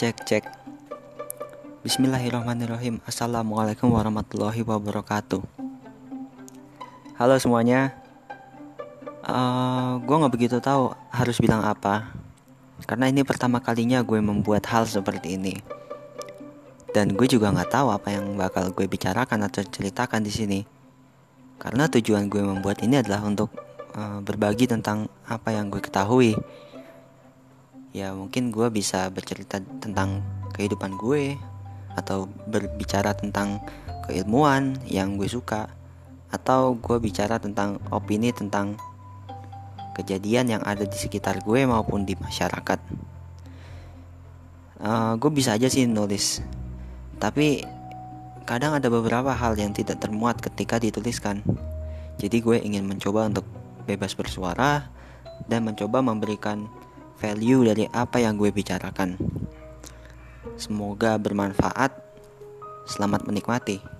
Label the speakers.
Speaker 1: Cek cek. Bismillahirrahmanirrahim. Assalamualaikum warahmatullahi wabarakatuh. Halo semuanya. Uh, Gue gak begitu tahu harus bilang apa Karena ini pertama kalinya gue membuat hal seperti ini. Dan gue juga gak tahu apa yang bakal gue bicarakan atau ceritakan di sini. Karena tujuan gue membuat ini adalah untuk uh, berbagi tentang apa yang gue ketahui ya mungkin gue bisa bercerita tentang kehidupan gue atau berbicara tentang keilmuan yang gue suka atau gue bicara tentang opini tentang kejadian yang ada di sekitar gue maupun di masyarakat. Uh, gue bisa aja sih nulis tapi kadang ada beberapa hal yang tidak termuat ketika dituliskan. Jadi gue ingin mencoba untuk bebas bersuara dan mencoba memberikan value dari apa yang gue bicarakan. Semoga bermanfaat. Selamat menikmati.